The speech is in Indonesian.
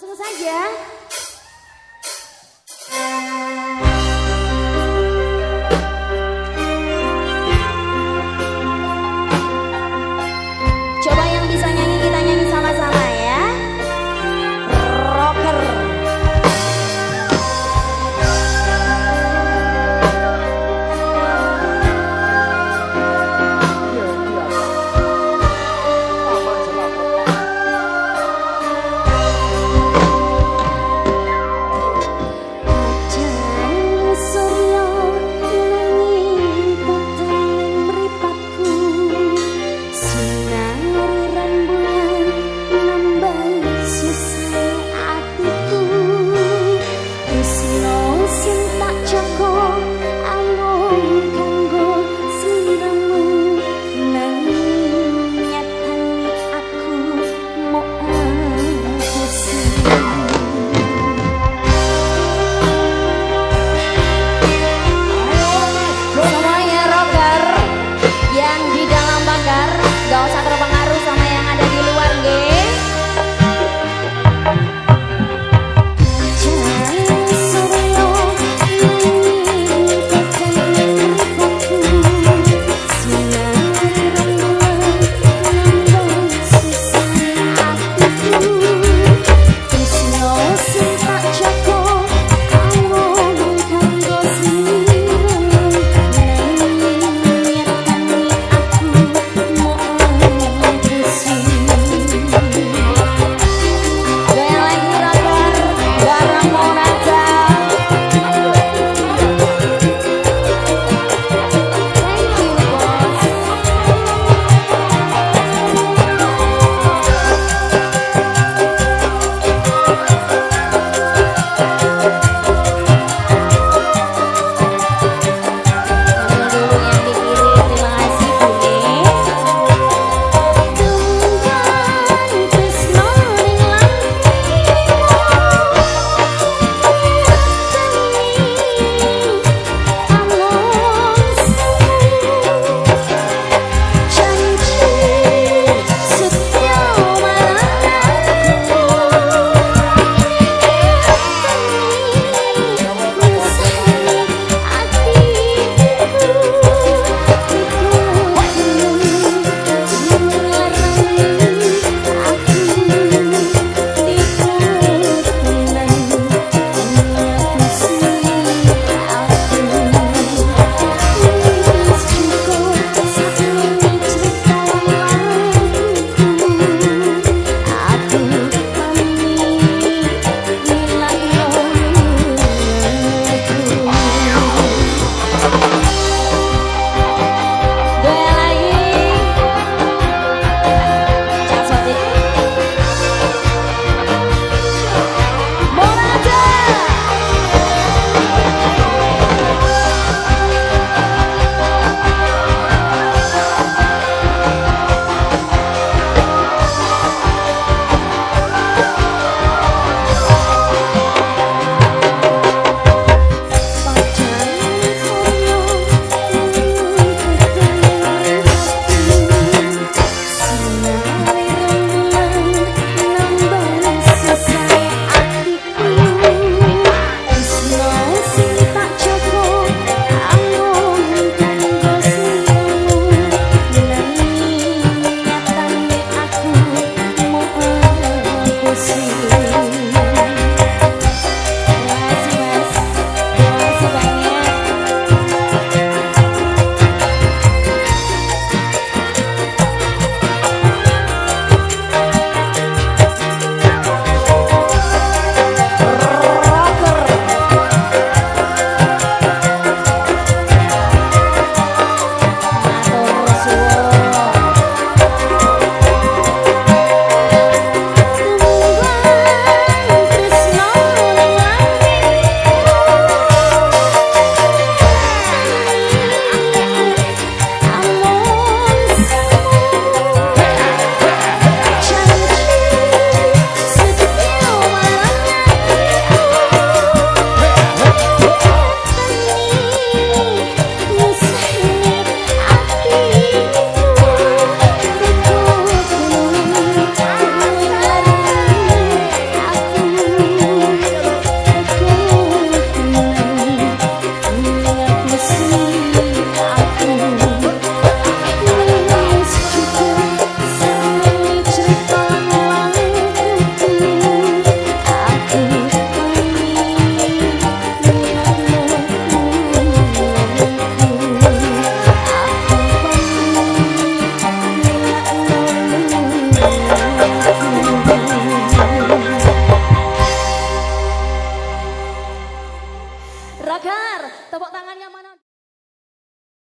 Langsung saja.